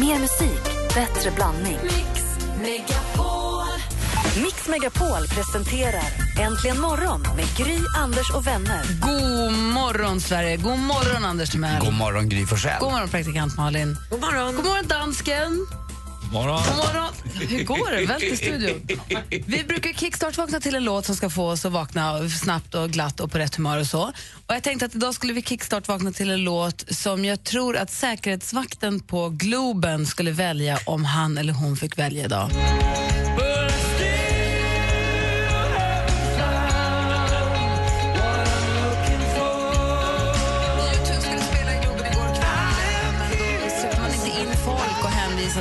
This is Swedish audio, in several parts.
Mer musik, bättre blandning. Mix Megapol. Mix Megapol presenterar Äntligen morgon med Gry, Anders och vänner. God morgon, Sverige. God morgon, Anders Timell. God morgon, Gry Forssell. God morgon, praktikant Malin. God morgon. God morgon, dansken morgon. God morgon. Hur går det? Vält i studion. Vi brukar kickstart-vakna till en låt som ska få oss att vakna snabbt och glatt och på rätt humör och så. Och jag tänkte att idag skulle vi kickstart-vakna till en låt som jag tror att säkerhetsvakten på Globen skulle välja om han eller hon fick välja idag.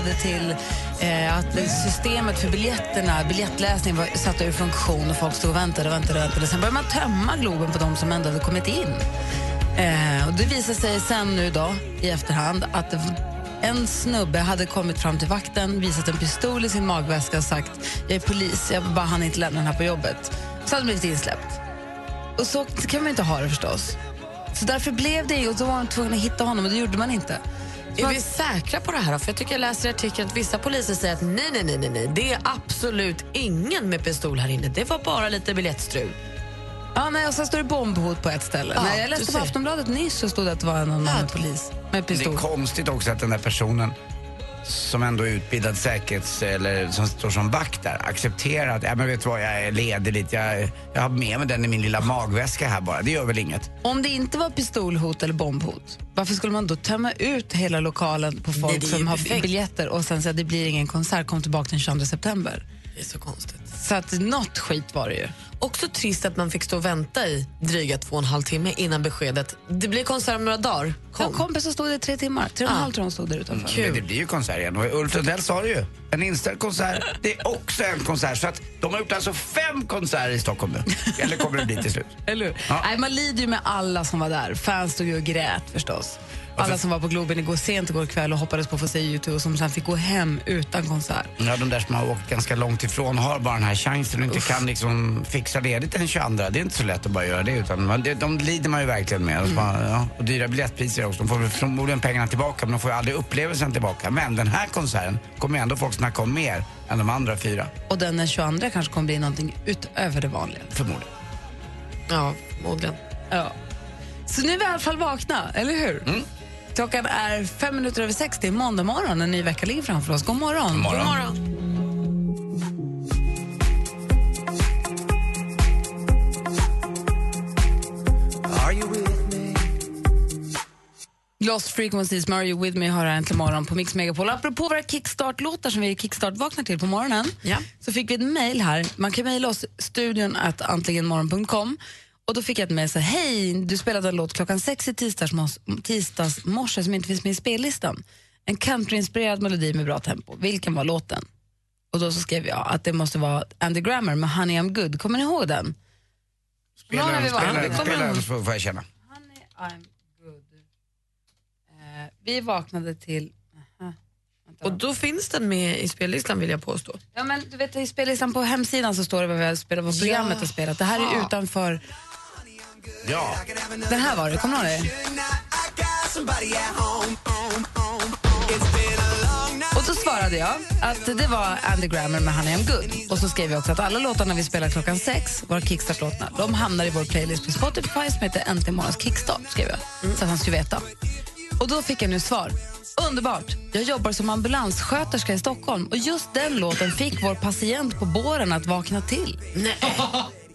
Och till eh, att systemet för biljetterna, biljettläsning var satt ur funktion och folk stod och väntade och väntade. Och väntade. Sen började man tömma Globen på de som ändå hade kommit in. Eh, och det visade sig sen nu då, i efterhand att det en snubbe hade kommit fram till vakten, visat en pistol i sin magväska och sagt jag är polis, jag bara hann inte lämna den här på jobbet. Så hade han blivit insläppt. Och så kan man inte ha det förstås. Så därför blev det och då var man tvungen att hitta honom och det gjorde man inte. Är vi säkra på det här? För jag tycker jag läser i artikeln att vissa poliser säger att nej, nej, nej, nej, det är absolut ingen med pistol här inne. Det var bara lite biljettstrul. Ja, nej, och sen står det bombhot på ett ställe. Ja, nej, jag läste på. Aftonbladet nyss så stod det att det var någon annan polis med Det är pistol. konstigt också att den där personen som ändå är utbildad säkerhets eller som står som vakt där accepterar att, ja men vet du vad, jag är ledig lite, jag, jag har med mig den i min lilla magväska här bara, det gör väl inget. Om det inte var pistolhot eller bombhot, varför skulle man då tömma ut hela lokalen på folk Nej, som har perfekt. biljetter och sen säga att det blir ingen konsert, kom tillbaka den 22 september? Det är så konstigt. Så att något skit var det ju. Också trist att man fick stå och vänta i dryga två och en halv timme innan beskedet. Det blir konsert om några dagar. Kom. Kom. kompis som stod där i tre timmar, tre och en Ja. halv tror hon stod där utanför. Men det blir ju konsert igen och Ulf Lundell sa det ju. En inställd konsert, det är också en konsert. Så att de har gjort alltså fem konserter i Stockholm nu. Eller kommer det bli till slut. Eller hur? Ja. Nej, man lider ju med alla som var där. Fans stod ju och grät förstås. Alla som var på Globen igår sent igår kväll och hoppades på att få se YouTube och som sen fick gå hem utan konsert. Ja, de där som har åkt ganska långt ifrån har bara den här chansen och inte kan liksom fixa ledigt den 22. Det är inte så lätt att bara göra det. Utan man, det, de lider man ju verkligen med. Och, så bara, ja, och dyra biljettpriser också. De får förmodligen pengarna tillbaka men de får ju aldrig upplevelsen tillbaka. Men den här konserten kommer ändå folk snacka om mer än de andra fyra. Och den den 22 kanske kommer bli någonting utöver det vanliga. Förmodligen. Ja, förmodligen. Ja. Så nu är vi i alla fall vakna, eller hur? Klockan är fem minuter över sex, det är måndag morgon. En ny vecka ligger framför oss. God morgon. God morgon. God morgon. Lost Frequencies med Are You With Me har här äntligen morgon på Mix Megapol. Apropå våra kickstart-låtar som vi kickstart-vaknar till på morgonen Ja. så fick vi ett mejl här. Man kan mejla oss studion att antligenmorgon.com och då fick jag ett mejl så hej, du spelade en låt klockan sex i tisdags, tisdags morse som inte finns med i spellistan. En countryinspirerad melodi med bra tempo. Vilken var låten? Och då så skrev jag att det måste vara Andy Grammer med Honey I'm Good. Kommer ni ihåg den? Spela den, spela den, får jag känna. Honey I'm Good. Eh, vi vaknade till... Och då. då finns den med i spellistan vill jag påstå. Ja, men du vet, I spellistan på hemsidan så står det vad, vi har spelat, vad programmet har spelat. Det här är utanför... Ja. Den här var det, kommer du ihåg det? Och så svarade jag att det var Andy Grammer med Honey I'm Good. Och så skrev jag också att alla låtarna vi spelar klockan sex, våra kickstart-låtarna, de hamnar i vår playlist på Spotify som heter Äntligen morgons kickstart, skrev jag. Så att han skulle veta. Och då fick jag nu svar. Underbart! Jag jobbar som ambulanssköterska i Stockholm och just den låten fick vår patient på båren att vakna till. Nej.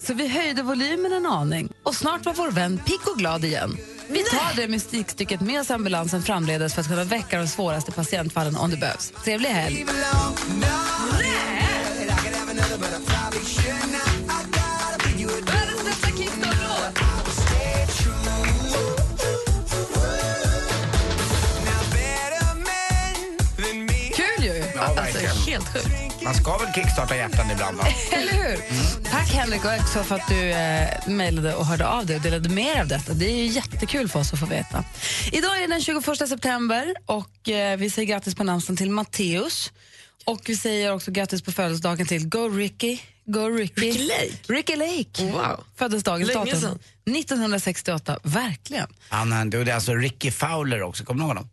Så vi höjde volymen en aning och snart var vår vän pigg och glad igen. Vi tar det musikstycket med oss ambulansen framledes för att kunna väcka de svåraste patientfallen om det behövs. Trevlig helg! Kul ju! Alltså, helt sjukt. Man ska väl kickstarta hjärtan ibland va? Eller hur? Tack Henrik och också för att du eh, mejlade och hörde av dig och delade med dig av detta. Det är ju jättekul för oss att få veta. Idag är det den 21 september och eh, vi säger grattis på namnsdagen till Matteus. Och vi säger också grattis på födelsedagen till Go Ricky. Go Ricky. Ricky Lake. Ricky Lake. Wow. Föddes dagens Länge datum. sedan. 1968. Verkligen. Han, det är alltså Ricky Fowler också, kommer du ihåg honom?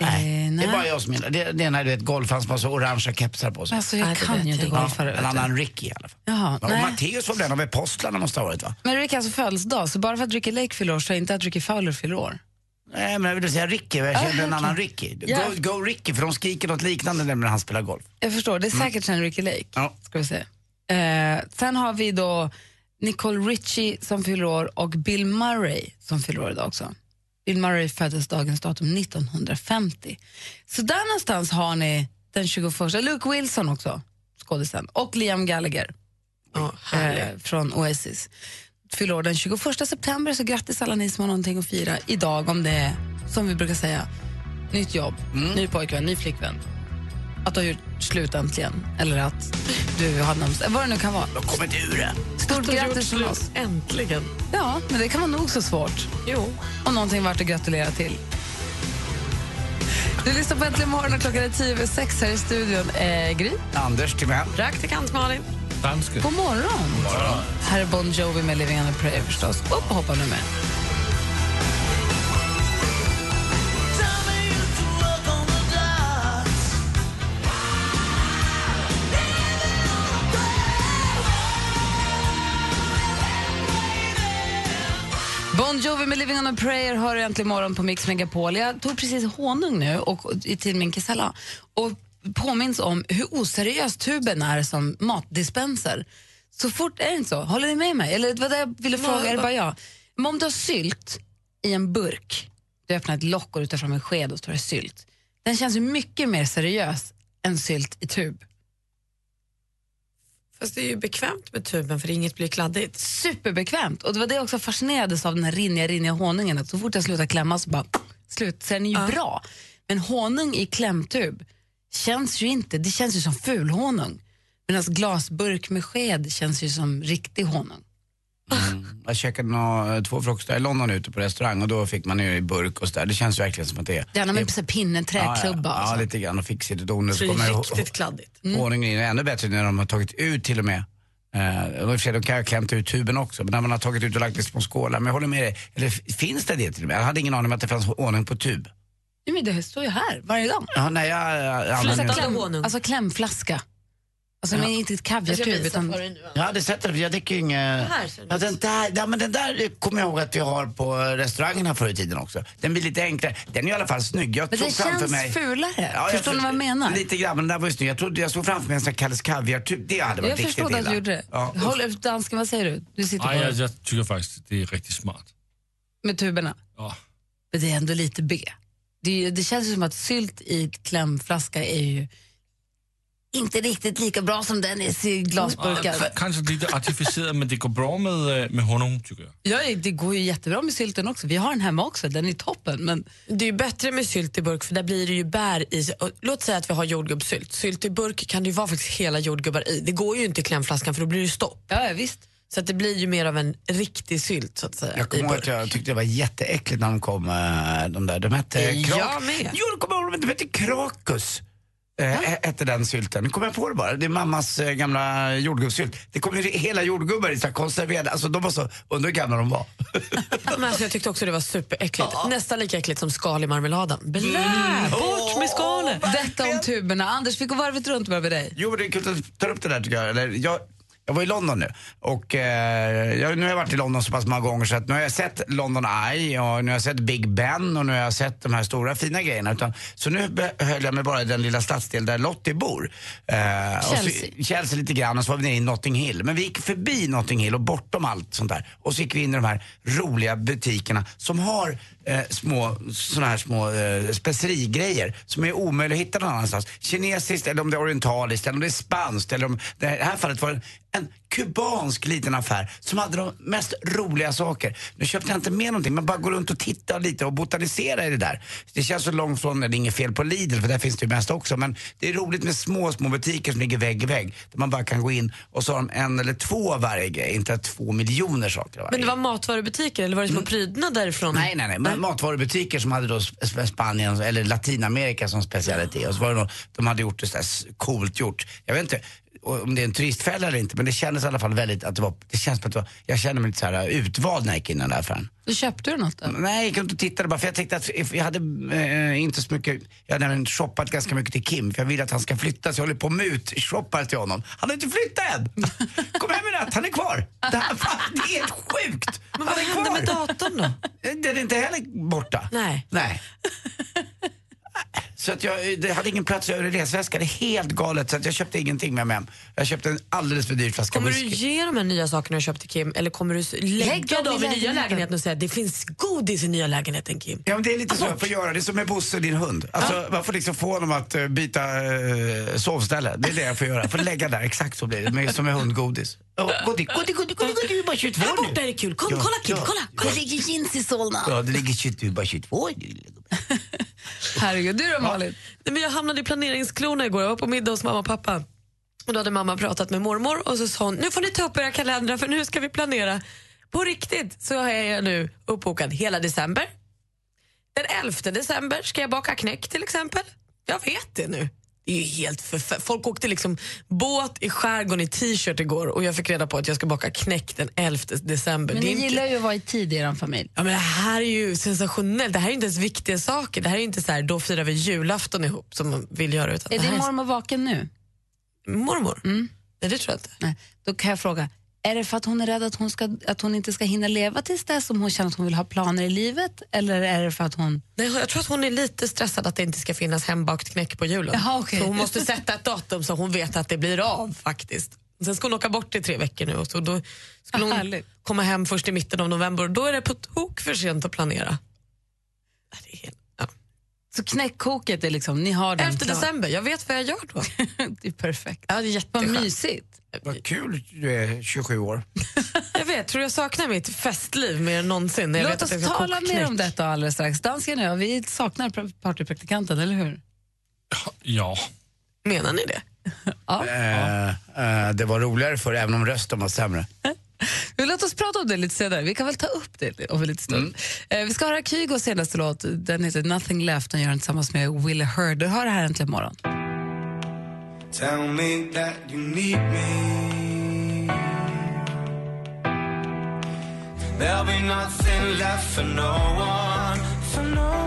Nej. Eh, Det är bara jag som gillar det. Det är när du vet golfaren som har så orangea kepsar på sig. Alltså, jag Nej, det kan ju inte jag golfa. Ja, en annan Ricky i alla fall. Jaha, Ja. Matteus var väl en av apostlarna måste ha varit va? Men Rick har alltså födelsedag, så bara för att Ricky Lake fyller år så är inte att Ricky Fowler fyller år. Nej, men jag vill säga Ricky. Jag känner en annan Ricky. Go, Ja. go Ricky, för de skriker något liknande när han spelar golf. Jag förstår, det är säkert sen Ricky Lake. Ja. Ska vi se. Eh, sen har vi då Nicole Richie som fyller år och Bill Murray som fyller år idag också. Bill Murray föddes dagens datum 1950. Så där någonstans har ni den 21. Luke Wilson också, skådisen. Och Liam Gallagher härligt. eh, från Oasis. Fyller år den 21 september, så grattis alla ni som har någonting att fira idag om det är, som vi brukar säga, nytt jobb, ny pojkvän, ny flickvän. Att du har gjort slut äntligen, eller att du har namnsdag, vad det nu kan vara. De kommer inte ur det. Stort grattis från oss. Äntligen. Ja, men det kan vara nog så svårt. Jo. Och någonting värt att gratulera till. Du lyssnar på Äntligen morgon och klockan är tio över sex här i studion. Eh, Gry, Anders Timell. Praktikant Malin. Danske. god morgon. Här är Bon Jovi med Living on a prayer förstås. Upp och hoppa nu med. Bon Jovi med Living on a prayer hör äntligen morgon på Mix Megapol. Jag tog precis honung nu och, i till min kesella och påminns om hur oseriös tuben är som matdispenser. Så fort, är det inte så? Håller ni med mig? Eller vad det jag ville fråga, är det bara jag? Men om du har sylt i en burk, du öppnar ett lock och du tar fram en sked och så tar det sylt. Den känns ju mycket mer seriös än sylt i tub. Fast det är ju bekvämt med tuben för inget blir kladdigt. superbekvämt. Och det var det jag också fascinerades av den här rinniga, rinniga honungen. Att så fort jag slutar klämma så bara slut. Så den är ju bra. Men honung i klämtub känns ju inte, det känns ju som fulhonung. Medan glasburk med sked känns ju som riktig honung. Jag käkade nå, två frukostar i London ute på restaurang och då fick man ju i burk och sådär. Det känns verkligen som att det är... Gärna det är- med så här pinne, ja, träklubba ja, ja, så. lite grann och fixigt och donut. Så det kommer är riktigt kladdigt. Honungen in. Ännu bättre när de har tagit ut till och med Eh, och de kan ha klämt ut tuben också, men när man har tagit ut och lagt i små skålar. Men jag håller med dig. Eller finns det det till och med? Jag hade ingen aning om att det fanns honung på tub. Ja, men det står ju här varje dag. Ja, nej, jag, jag, jag, Alltså, använder- Flytande kläm, honung. alltså klämflaska. Alltså men inte ett kaviartub utan... jag hade sett det, för jag dricker ju inget... Ja, den där, ja, men den där kommer jag ihåg att vi har på restaurangerna förr i tiden också. Den blir lite enklare. Den är i alla fall snygg. Jag Men den känns mig... fulare. jag Förstår ni vad jag menar? Lite grann, men den där var ju snygg. Jag, trodde, jag såg framför mig en sån här Kalles kaviartub. Det hade varit Jag riktigt förstod att illa. du gjorde det. Ja. Håll, dansken, vad säger du? Du sitter Nej, jag, jag tycker faktiskt det är riktigt smart. med tuberna. Ja. Men det är ändå lite B. Det, det känns ju som att sylt i klämflaska är ju inte riktigt lika bra som den i glasburkar. Kanske lite artificiellt men det går bra med, eh, med honung tycker jag. Ja, det går ju jättebra med sylten också. Vi har den hemma också, den är toppen. Men Det är ju bättre med sylt i burk för där blir det ju bär i. Låt säga att vi har jordgubbssylt. Sylt i burk kan det ju vara faktiskt hela jordgubbar i. Det går ju inte i klämflaskan för då blir det ju stopp. ja, visst. Så att det blir ju mer av en riktig sylt så att säga. Jag kommer ihåg att jag tyckte det var jätteäckligt när de kom, eh, de där. De hette Jag Krak... med. Jo, de kommer ihåg, de hette Krakus. Eh, hette den sylten. Nu kommer jag på det bara. Det är mammas eh, gamla jordgubbssylt. Det kom ju hela jordgubbar i så här konserverade. Alltså de var så, undrar hur gamla de var. Men alltså, jag tyckte också det var superäckligt. Nästan lika äckligt som skal i marmeladen. Blä, bort med skalet! Detta om tuberna. Anders, vi går varvet runt bara med dig. Jo, men det är kul att du tar upp det där tycker jag. Eller, jag jag var i London nu och eh, jag, nu har jag varit i London så pass många gånger så att nu har jag sett London Eye och nu har jag sett Big Ben och nu har jag sett de här stora fina grejerna. Utan, så nu höll jag mig bara i den lilla stadsdel där Lottie bor. Eh, Chelsea. Så, Chelsea lite grann och så var vi nere i Notting Hill. Men vi gick förbi Notting Hill och bortom allt sånt där. Och så gick vi in i de här roliga butikerna som har eh, små, såna här små eh, specerigrejer som är omöjliga att hitta någon annanstans. Kinesiskt eller om det är orientaliskt eller om det är spanskt eller om det här fallet var det en kubansk liten affär som hade de mest roliga saker. Nu köpte jag inte med någonting men bara gå runt och titta lite och botanisera i det där. Det känns så långt från, det är inget fel på Lidl för där finns det ju mest också men det är roligt med små, små butiker som ligger vägg i vägg där man bara kan gå in och så har de en eller två av varje grej, inte två miljoner saker varje Men det var matvarubutiker eller var det små prydnad därifrån? Nej, nej, nej. Men Matvarubutiker som hade då Sp- Spanien eller Latinamerika som specialitet. Och så var det då, de hade gjort det så coolt gjort. Jag vet inte, om det är en turistfälla eller inte, men det kändes i alla fall väldigt att det var, det känns som att det var, jag kände mig lite så här utvald när jag gick in i den där affären. Då köpte du något då? Nej, jag gick runt och tittade bara för jag tänkte att jag hade eh, inte så mycket, jag hade även shoppat ganska mycket till Kim för jag vill att han ska flytta så jag håller på och mut-shoppar till honom. Han har inte flyttat än! Kom hem med det, han är kvar! Det, här, fan, det är helt sjukt! Men vad hände kvar! med datorn då? Den är inte heller borta. Nej. Nej. Så att jag det hade ingen plats över i resväskan. Det är helt galet så att jag köpte ingenting med mig hem. Jag köpte en alldeles för dyr flaska Kommer du whisky. ge de här nya sakerna du köpt till Kim eller kommer du lägga Lägg dem i nya lägenheten. lägenheten och säga det finns godis i nya lägenheten Kim? Ja, men det är lite så jag får göra. Det är som med Bosse, din hund. Alltså, Man får liksom få honom att eh, byta uh, sovställe. Det är det jag får göra. Jag får lägga där, exakt så blir det. Med, som med hundgodis. Oh, godis, godis, godis, godis, godis, du är bara 22 Här borta är det kul. Kom, Ja, kolla Kim, ja. kolla! kolla. Det ligger jeans i Solna. Ja, det ligger 20, du är bara 22 nu. Herregud, du då Malin? Nej, men jag hamnade i planeringsklorna igår. Jag var på middag hos mamma och pappa. Och då hade mamma pratat med mormor och så sa hon, nu får ni ta upp era kalendrar för nu ska vi planera. På riktigt så är jag nu uppbokad hela december. Den 11 december ska jag baka knäck till exempel. Jag vet det nu. Det är ju helt förf- Folk åkte liksom båt i skärgården i t-shirt igår och jag fick reda på att jag ska baka knäck den 11 december. Men är ni inte- gillar ju att vara i tid i er familj. Ja, men det här är ju sensationellt. Det här är inte ens viktiga saker. Det här är inte så här, då firar vi julafton ihop som man vill göra. Utan Är din mormor vaken nu? mormor? Nej, det tror jag inte. Nej. Då kan jag fråga, är det för att hon är rädd att hon, ska, att hon inte ska hinna leva tills dess som hon känner att hon vill ha planer i livet? Eller är det för att hon... Nej, jag tror att hon är lite stressad att det inte ska finnas hembakt knäck på julen. Jaha, okej. Så hon måste sätta ett datum så hon vet att det blir av faktiskt. Sen ska hon åka bort i tre veckor nu och så då skulle hon härligt. komma hem först i mitten av november och då är det på tok för sent att planera. Det är helt. Så knäckkoket är liksom, ni har den 11 klar. december, jag vet vad jag gör då. det är perfekt. Ja, det är Vad mysigt. Vad kul du är 27 år. Jag vet, tror jag saknar mitt festliv mer än någonsin. när Jag Låt vet oss att jag ska tala mer knäck. om detta alldeles strax. Dansken och jag, vi saknar pr- partypraktikanten, eller hur? Ja. Menar ni det? Ja. Eh, eh, det var roligare för även om rösten var sämre. Vi Låt oss prata om det lite senare. Vi kan väl ta upp det om en liten stund. Eh, vi ska höra Kygos senaste låt. Den heter Nothing Left. Den gör den tillsammans med Will Hurd. Du hör det här äntligen morgon. Tell me that you need me. There'll be nothing left for no one, for no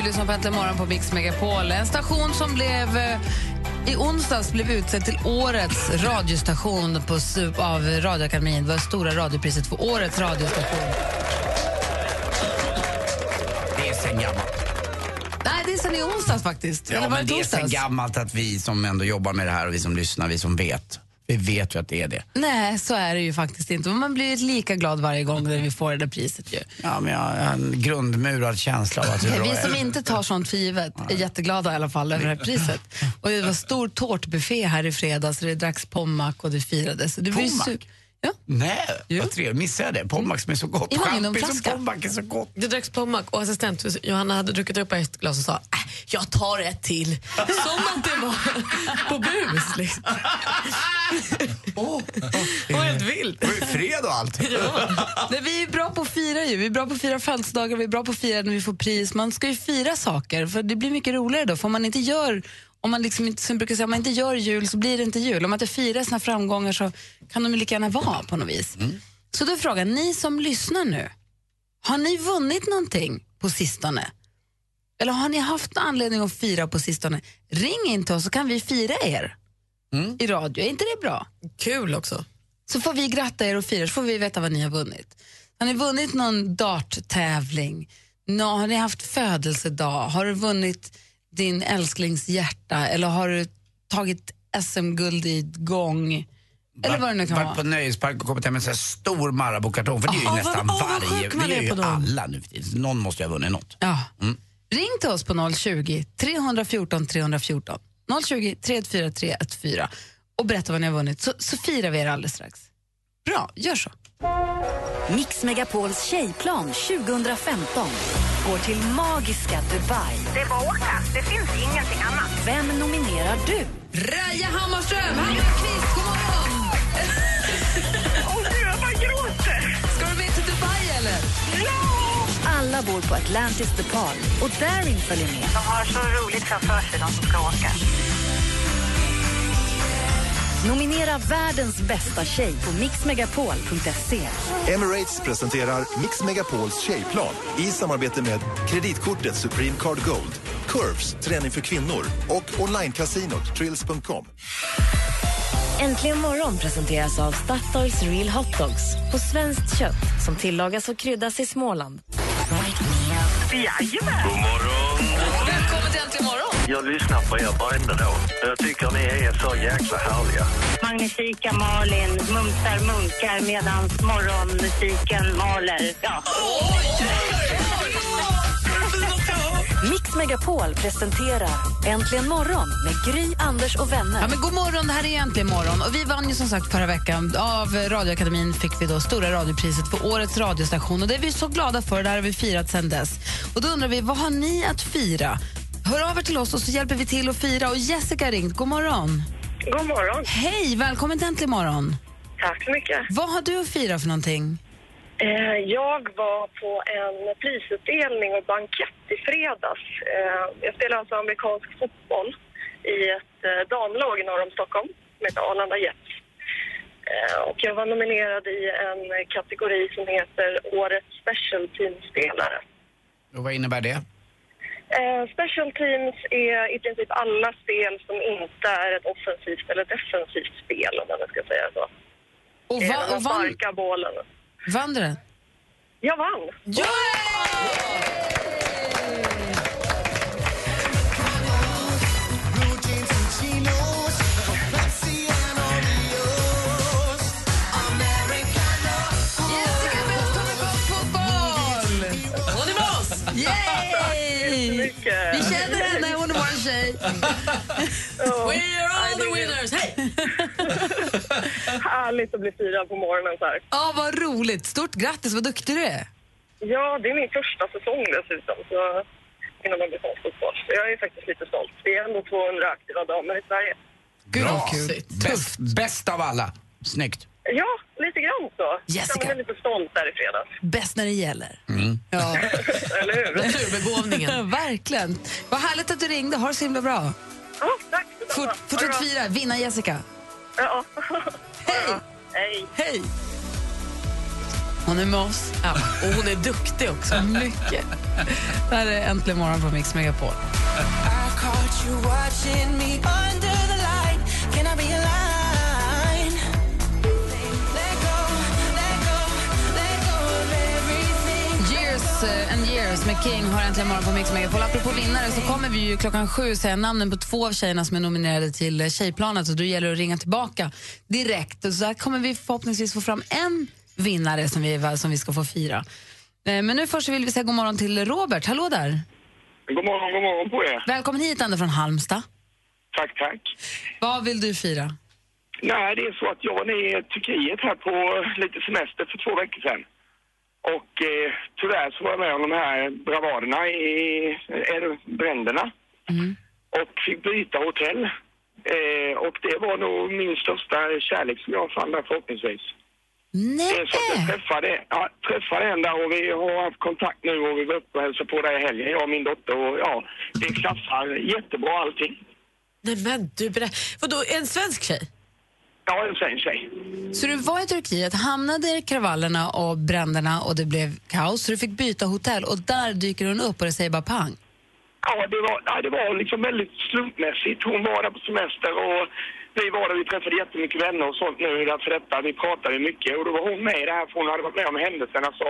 Du lyssnar på Äntligen morgon på Mix Megapol. En station som blev eh, i onsdags blev utsedd till årets radiostation på, av Radioakademin. Det var stora radiopriset för årets radiostation. Det är sen gammalt. Nej, det är sen i onsdags faktiskt. Ja, Eller var men det är sen gammalt att vi som ändå jobbar med det här och vi som lyssnar, vi som vet. Vi vet ju att det är det. Nej, så är det ju faktiskt inte. Man blir lika glad varje gång när vi får det där priset. Ju. Ja, men jag har en grundmurad känsla av att det Vi som inte tar sånt för givet är jätteglada i alla fall över det här priset. Och det var stor tårtbuffé här i fredags. Det dracks pommac och det firades. Det blir ju Pommac? su- Ja. Nej, Jo. vad trevligt. Missade jag det? Pommac som är så gott. I Champis och pommac är så gott. Det dracks pommac och assistent Johanna hade druckit upp ett glas och sa äh, jag tar ett till. Som att det var på bus. Liksom. Det var helt vilt. Det var ju fred och allt. Nej, vi är bra på att fira ju. Vi är bra på att fira födelsedagar, vi är bra på att fira när vi får pris. Man ska ju fira saker, för det blir mycket roligare då. För om man inte gör, om man liksom inte, som brukar säga, om man inte gör jul så blir det inte jul. Om man inte firar sina framgångar så kan de lika gärna vara på något vis. Så då är frågan, ni som lyssnar nu, har ni vunnit någonting på sistone? Eller har ni haft anledning att fira på sistone? Ring in till oss så kan vi fira er i radio. Är inte det bra? Kul också. Så får vi gratta er och fira, så får vi veta vad ni har vunnit. Har ni vunnit någon darttävling? Nå, har ni haft födelsedag? Har du vunnit din älsklings hjärta? Eller har du tagit SM-guld i gång? Eller vad det nu kan Varit på nöjespark och kommit hem med en stor Marabou-kartong. För det är ju Ah, nästan vad- vad varje. sjuk man Det är är ju på dem. alla nu för tiden. Någon måste ju ha vunnit något. Ja. Ring till oss på 020 314 314. 020 343 314 och berätta vad ni har vunnit, så, så firar vi er alldeles strax. Bra, gör så. Mix Megapols tjejplan 2015 går till magiska Dubai. Det är bara att åka. Det finns ingenting annat. Vem nominerar du? Raja Hammarström, Hammarkvist, god morgon! Åh, gud, jag bara gråter. Ska du med till Dubai eller? Alla Anna bor på Atlantis The och Darin följer med. De har så roligt framför sig, de som ska åka. Nominera världens bästa tjej på mixmegapol.se. Emirates presenterar Mix Megapols tjejplan i samarbete med kreditkortet Supreme Card Gold, Curves, träning för kvinnor och onlinecasinot Trills.com. Äntligen morgon presenteras av Statoils Real Hot Dogs på svenskt kött som tillagas och kryddas i Småland. Jajamän! God morgon. Jag lyssnar på er varenda dag. Jag tycker ni är så jäkla härliga. Magnifika Malin mumsar munkar medan morgonmusiken maler. Ja. Mix Megapol presenterar Äntligen morgon med Gry, Anders och vänner. Ja, men god morgon, det här är Äntligen morgon. Och vi vann ju som sagt förra veckan. Av Radioakademin fick vi då Stora radiopriset för årets radiostation. Och det är vi så glada för, det här har vi firat sen dess. Och då undrar vi, vad har ni att fira? Hör av er till oss och så hjälper vi till att fira. Och Jessica har ringt, god morgon. God morgon. Hej, välkommen till Äntligen morgon. Tack så mycket. Vad har du att fira för någonting? Eh, Jag var på en prisutdelning och bankett i fredags. Eh, Jag spelar alltså amerikansk fotboll i ett eh, damlag norr om Stockholm som heter Arlanda Jets. Eh, Och jag var nominerad i en kategori som heter Årets Special Team-spelare. Och vad innebär det? Eh, special Teams är i princip alla spel som inte är ett offensivt eller defensivt spel, om man ska säga så. Och, va, och vann, starka bollen. vann du den? Jag vann! Jessica Mycket. Vi känner henne, hon är vår tjej. We are all the winners! Hej! Härligt att bli firad på morgonen så här. Ja, vad roligt. Stort grattis, vad duktig du är. Ja, det är min första säsong dessutom så, inom amerikansk fotboll. Så jag är faktiskt lite stolt. Vi är ändå 200 aktiva damer i Sverige. Gud, kul. Bäst, bäst av alla. Snyggt. Ja, lite grann så. Jessica. Jag mig lite stolt där i fredags. Bäst när det gäller. Ja. Eller hur? Naturbegåvningen. Verkligen. Vad härligt att du ringde. Ha det så himla bra. Ja, tack. Fort, fortsätt fira. Vinna Jessica. Ja. Hej! Hej. Hej! Hon är med oss. Ja, och hon är duktig också. Mycket. Det här är Äntligen morgon på Mix Megapol. Years eh, and years med King har äntligen morgon på Mix Megapol. Apropå vinnare så kommer vi ju klockan sju säga namnen på två av tjejerna som är nominerade till eh, Tjejplanet och då gäller det att ringa tillbaka direkt. Och så här kommer vi förhoppningsvis få fram en vinnare som vi, som vi ska få fira. Eh, Men nu först vill vi säga god morgon till Robert. Hallå där! God morgon, god morgon på er. Välkommen hit ända från Halmstad. Tack, tack. Vad vill du fira? Nej, det är så att jag var nere i Turkiet här på lite semester för två veckor sedan. Och eh, tyvärr så var jag med om de här bravaderna i bränderna. Och fick byta hotell. Eh, och det var nog min största kärlek som jag fann där förhoppningsvis. Nej! Eh, Så jag träffade, ja, träffade en där och vi har haft kontakt nu och vi var uppe och hälsade på där i helgen, jag och min dotter. Och ja, det klaffar jättebra allting. Nej men du, vadå, en svensk tjej? Ja, en svensk tjej. Så du var i Turkiet, hamnade kravallerna och bränderna och det blev kaos, så du fick byta hotell och där dyker hon upp och det säger bara pang. Ja, det var, nej, det var liksom väldigt slumpmässigt. Hon var där på semester och vi var där, vi träffade jättemycket vänner och sånt nu därför detta. Vi pratade mycket och då var hon med i det här för hon hade varit med om händelserna så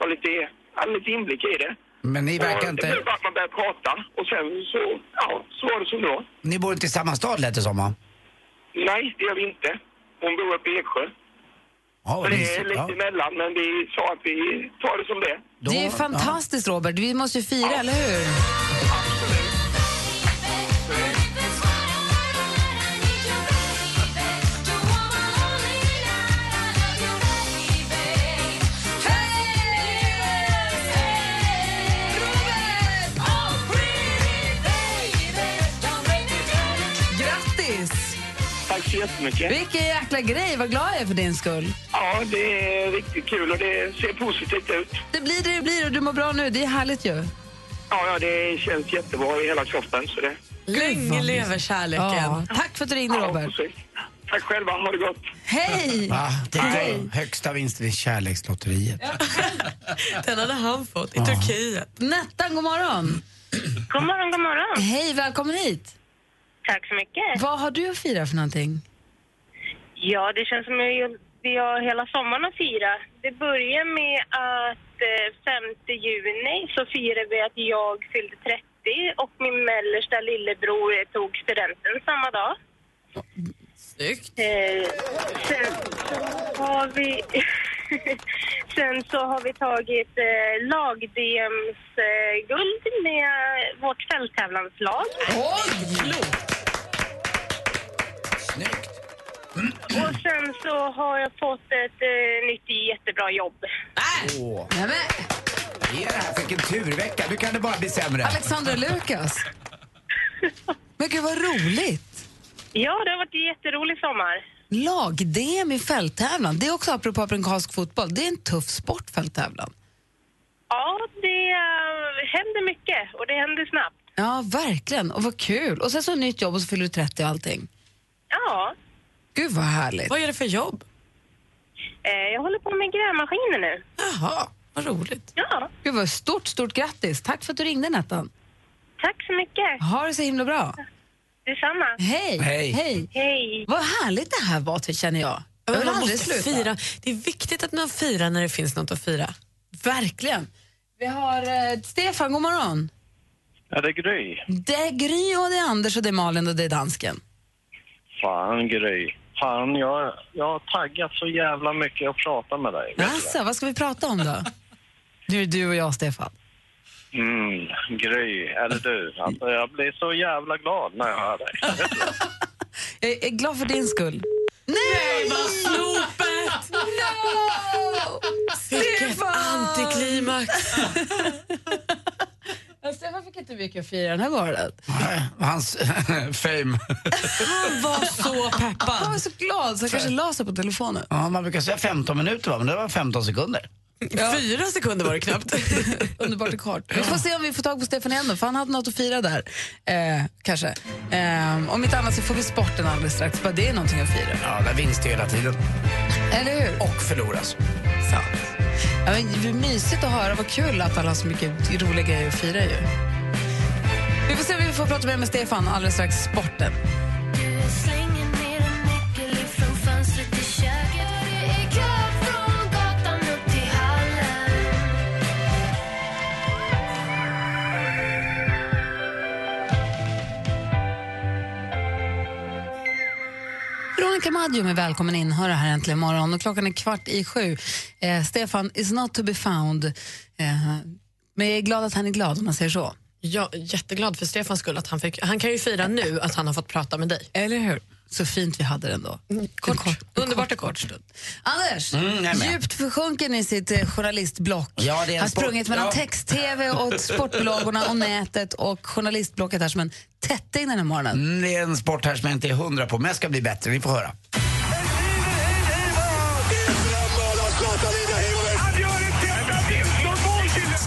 var lite, hade lite inblick i det. Men ni verkar och Det inte... blev bara att man började prata och sen så, ja, så var det som det var. Ni bor inte i samma stad lät det som va? Nej, det gör vi inte. Hon bor uppe i Eksjö. Ja, Så det är lite Ja. emellan men vi sa att vi tar det som det. Det är ju fantastiskt Robert, vi måste ju fira, eller hur? Jättemycket. Vilken jäkla grej, vad glad jag är för din skull. Ja, det är riktigt kul och det ser positivt ut. Det blir det det blir och du mår bra nu, det är härligt ju. Ja, ja, det känns jättebra i hela kroppen. Så det... Länge lever kärleken. Ja, tack för att du ringde Ja, Robert. precis. Tack själva, ha det gott. Hej! Va? Det är högsta vinsten i kärlekslotteriet. Den hade han fått i Turkiet. Nettan, god morgon. God morgon, god morgon. Hej, välkommen hit. Tack så mycket. Vad har du att fira för någonting? Ja, det känns som att vi har hela sommaren att fira. Det börjar med att eh, 5 juni så firar vi att jag fyllde 30 och min mellersta lillebror eh, tog studenten samma dag. Snyggt. Eh, sen så har vi... sen så har vi tagit eh, lag-DMs-guld med vårt fälttävlanslag. Snyggt. Och sen så har jag fått ett eh, nytt jättebra jobb. Åh, Nej, men, ge det här. Vilken turvecka. Nu kan det bara bli sämre. Alexandra Lukas. Men gud vad roligt. Ja, det har varit en jätterolig sommar. Lag-DM i fälttävlan, det är också apropå amerikansk fotboll. Det är en tuff sport, fälttävlan. Ja, det eh, händer mycket och det händer snabbt. Ja, verkligen. Och vad kul. Och sen så nytt jobb och så fyller du 30 och allting. Ja, Gud vad härligt. Vad är det för jobb? eh, jag håller på med grävmaskiner nu. Jaha, vad roligt. Ja, Gud vad stort, stort grattis. Tack för att du ringde Nettan. tack så mycket. Ha det så himla bra. Detsamma. Hej. Hej. Hej. Hej. Vad härligt det här var, känner jag. Jag vill aldrig måste sluta. fira. Det är viktigt att man firar när det finns något att fira. Verkligen. Vi har eh, Stefan, god morgon. Ja, det är Gry. Det är Gry och det är Anders och det är Malin och det är dansken. Fan, Gry. Fan, jag, jag har taggat så jävla mycket att prata med dig. du Alltså, vad ska vi prata om då? Du, du och jag, Stefan. Mm, Gry, eller du. Alltså, jag blir så jävla glad när jag hör dig. Jag är glad för din skull. Nej, vad Snopet! No! Vilket antiklimax. Ja, Stefan fick inte mycket att fira den här morgonen. Nej, Hans fame. Han var så Han peppad. var så glad så han kanske la sig på telefonen. Ja, man brukar säga 15 minuter, va? men det var 15 sekunder. Fyra sekunder var det knappt. Underbart och kort. Vi får se om vi får tag på Stefan igen då, för han hade något att fira där. Eh, kanske. Eh, om inte annat så får vi sporten alldeles strax, bara det är någonting att fira. Ja, där vinns det hela tiden. Eller hur? Och förloras. Sant. Ja, men, det är mysigt att höra, vad kul att alla har så mycket roliga grejer att fira ju. Vi får se om vi får prata mer med Stefan alldeles strax, sporten. Veronica Maggio är välkommen in. Hör det här äntligen morgon. Och klockan är kvart i sju. Eh, Stefan is not to be found. Eh, men jag är glad att han är glad om man säger så. Jag är jätteglad för Stefans skull att han fick, han kan ju fira nu att han har fått prata med dig. Eller hur? Så fint vi hade det ändå. Kort, En underbart och kort stund. Anders, Mm, djupt försjunken i sitt eh, journalistblock. Ja, det är en har sport- sprungit mellan ja. text-tv och sportbilagorna och nätet och journalistblocket här som en tätting den här morgonen. Mm, det är en sport här som jag inte är hundra på, men jag ska bli bättre. Vi får höra.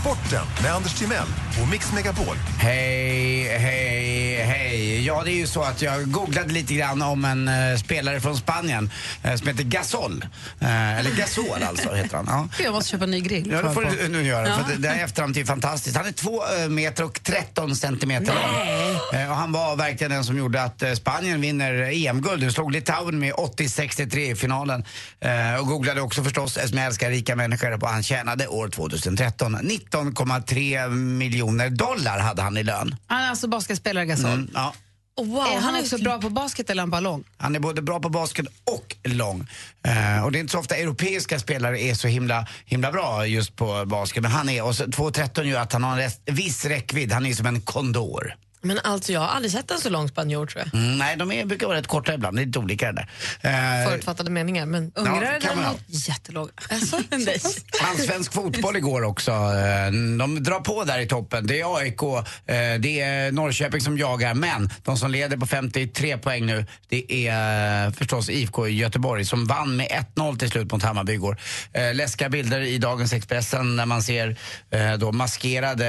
Sporten med Anders Timell och Mix Megapol. Hej, hej, hej. Ja, det är ju så att jag googlade lite grann om en eh, spelare från Spanien eh, som heter Gasol. Eh, eller Gasol alltså heter han. Ja. Gud, Jag måste köpa en ny grill. Ja, det får du nu göra. För det, det här efternamnet är fantastiskt. Han är två eh, meter och 13 centimeter lång. Eh, och han var verkligen den som gjorde att eh, Spanien vinner EM-guld. Nu slog Litauen med 80-63 i finalen. Eh, och googlade också förstås, eftersom jag älskar rika människor, på han tjänade år 2013 19,3 miljoner dollar hade han i lön. Han är alltså basketspelare, Gasol. Mm, ja. Wow, är han är också bra på basket eller är han bara lång? Han är både bra på basket och lång. Eh, och det är inte så ofta europeiska spelare är så himla, himla bra just på basket. Men han är, och så 2,13 gör att han har en rest, viss räckvidd. Han är som en kondor. Men alltså jag har aldrig sett en så lång spanjor tror jag. Mm, nej, de är, brukar vara rätt korta ibland. Det är lite olika det där. Eh, Förutfattade meningar. Men Ungrare ha. däremot jättelåga. Alltså, nej. Allsvensk fotboll igår också. Eh, De drar på där i toppen. Det är AIK, eh, det är Norrköping som jagar. Men de som leder på 53 poäng nu, det är eh, förstås IFK i Göteborg som vann med 1-0 till slut mot Hammarby igår. Läskiga bilder i dagens Expressen när man ser då maskerade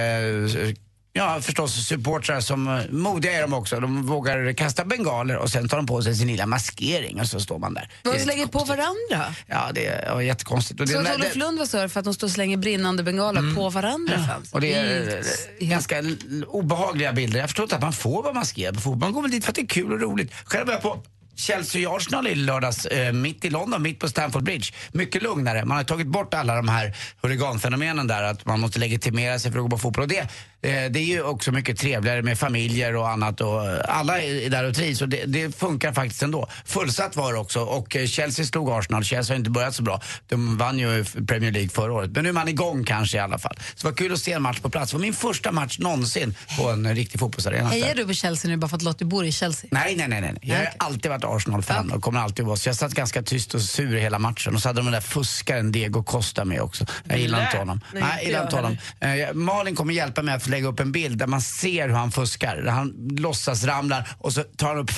Ja, förstås supportrar som, eh, modiga är de också. De vågar kasta bengaler och sen tar de på sig sin lilla maskering och så står man där. De slänger på varandra. Ja, det är ja, jättekonstigt. Och det, Så nej, Olof Lund var sur för att de står och slänger brinnande bengaler på varandra. fans. och det är eh, ganska obehagliga bilder. Jag förstår inte att man får vara maskerad på fotboll. Man går väl dit för att det är kul och roligt. Själv var jag på Chelsea-Arsenal i lördags, eh, mitt i London, mitt på Stamford Bridge. Mycket lugnare. Man har tagit bort alla de här huliganfenomenen där, att man måste legitimera sig för att gå på fotboll. Och det, eh, det är ju också mycket trevligare med familjer och annat och eh, alla är är där och trivs och det, det funkar faktiskt ändå. Fullsatt var det också och eh, Chelsea slog Arsenal. Chelsea har inte börjat så bra. De vann ju Premier League förra året. Men nu är man igång kanske i alla fall. Så det var kul att se en match på plats. Det var min första match någonsin på en riktig fotbollsarena. Hejar du på Chelsea nu bara för att Lottie bor i Chelsea? Nej, nej, nej. nej. Jag har alltid varit Arsenal-fan och kommer alltid vara så. Jag satt ganska tyst och sur hela matchen och så hade de den där fuskaren Diego Costa med också. Jag gillar inte honom. Nej, Nej, inte gillar honom. Eh, Malin kommer hjälpa mig att lägga upp en bild där man ser hur han fuskar. Han låtsas ramlar och så tar han upp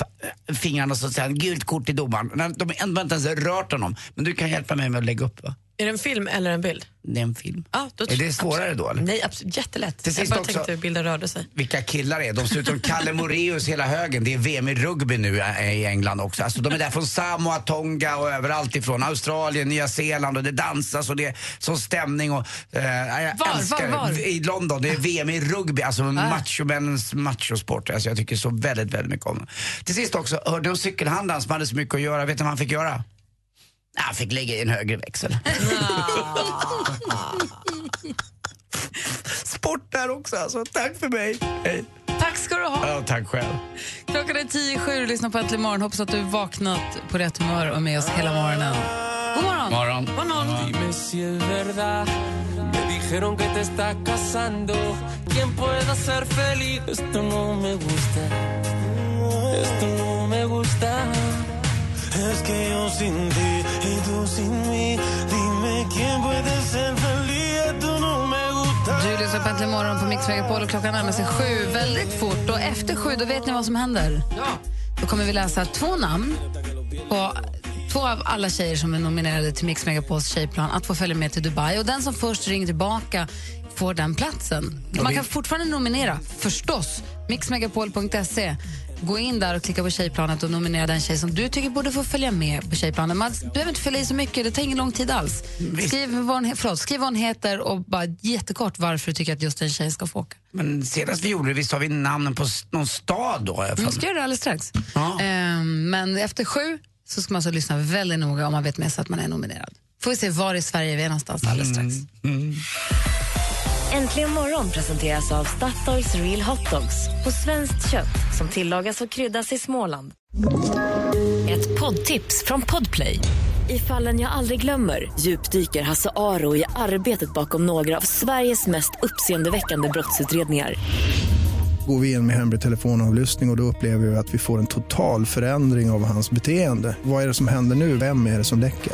fingrarna och så säger han gult kort till domaren. De har inte ens rört honom. Men du kan hjälpa mig med att lägga upp va? Är det en film eller en bild? Det är en film. Ja, då Är det svårare då eller? Nej, absolut. Jättelätt. Till jag sist bara också- tänkte bilden rörde sig. vilka killar det är. De ser ut som Kalle Moreus hela högen. Det är VM i rugby nu eh, i England också. Alltså, de är där från Samoa, Tonga och överallt ifrån. Australien, Nya Zeeland och det dansas och det är sån stämning. Och, eh, jag Var, älskar var, var? I London. Det är VM i rugby, alltså machomännens machosport. Alltså, jag tycker så väldigt, väldigt mycket om det. Till sist också, hörde du om cykelhandlaren som hade så mycket att göra? Vet du vad han fick göra? Han fick lägga i en högre växel. Sport där också alltså. Tack för mig. Hej. Tack ska du ha. Ja, tack själv. Klockan är tio i sju och lyssnar på Äntligen morgon. Hoppas att du vaknat på rätt humör och är med oss hela morgonen. God morgon! Morgon. Dime si es sin tú mí. Dime quién puede ser feliz. Esto no me gusta. Du lyssnar på Äntligen morgon på Mix Megapol och klockan närmar sig sju väldigt fort. Och efter sju, då vet ni vad som händer. Ja. Då kommer vi läsa två namn på två av alla tjejer som är nominerade till Mix Megapols tjejplan att få följa med till Dubai. Och den som först ringer tillbaka får den platsen. Man kan fortfarande nominera, förstås. Mixmegapol.se. Gå in där och klicka på tjejplanet och nominera den tjej som du tycker borde få följa med på tjejplanen. Man behöver inte fylla i så mycket, det tar ingen lång tid alls. Skriv vad hon, förlåt, skriv vad hon heter och bara jättekort varför du tycker att just den tjejen ska få åka. Men senast vi gjorde det, visst har vi namnen på någon stad då? för Vi ska göra det alldeles strax. Ja. Ehm, men efter sju så ska man alltså lyssna väldigt noga om man vet med sig att man är nominerad. Får vi se var i Sverige vi är någonstans alldeles strax. Äntligen morgon presenteras av Statoils Real Hot Dogs på svenskt kött som tillagas och kryddas i Småland. Ett poddtips från Podplay. I fallen jag aldrig glömmer djupdyker Hasse Aro i arbetet bakom några av Sveriges mest uppseendeväckande brottsutredningar. Går vi in med hemlig telefonavlyssning och, och då upplever vi att vi får en total förändring av hans beteende. Vad är det som händer nu? Vem är det som läcker?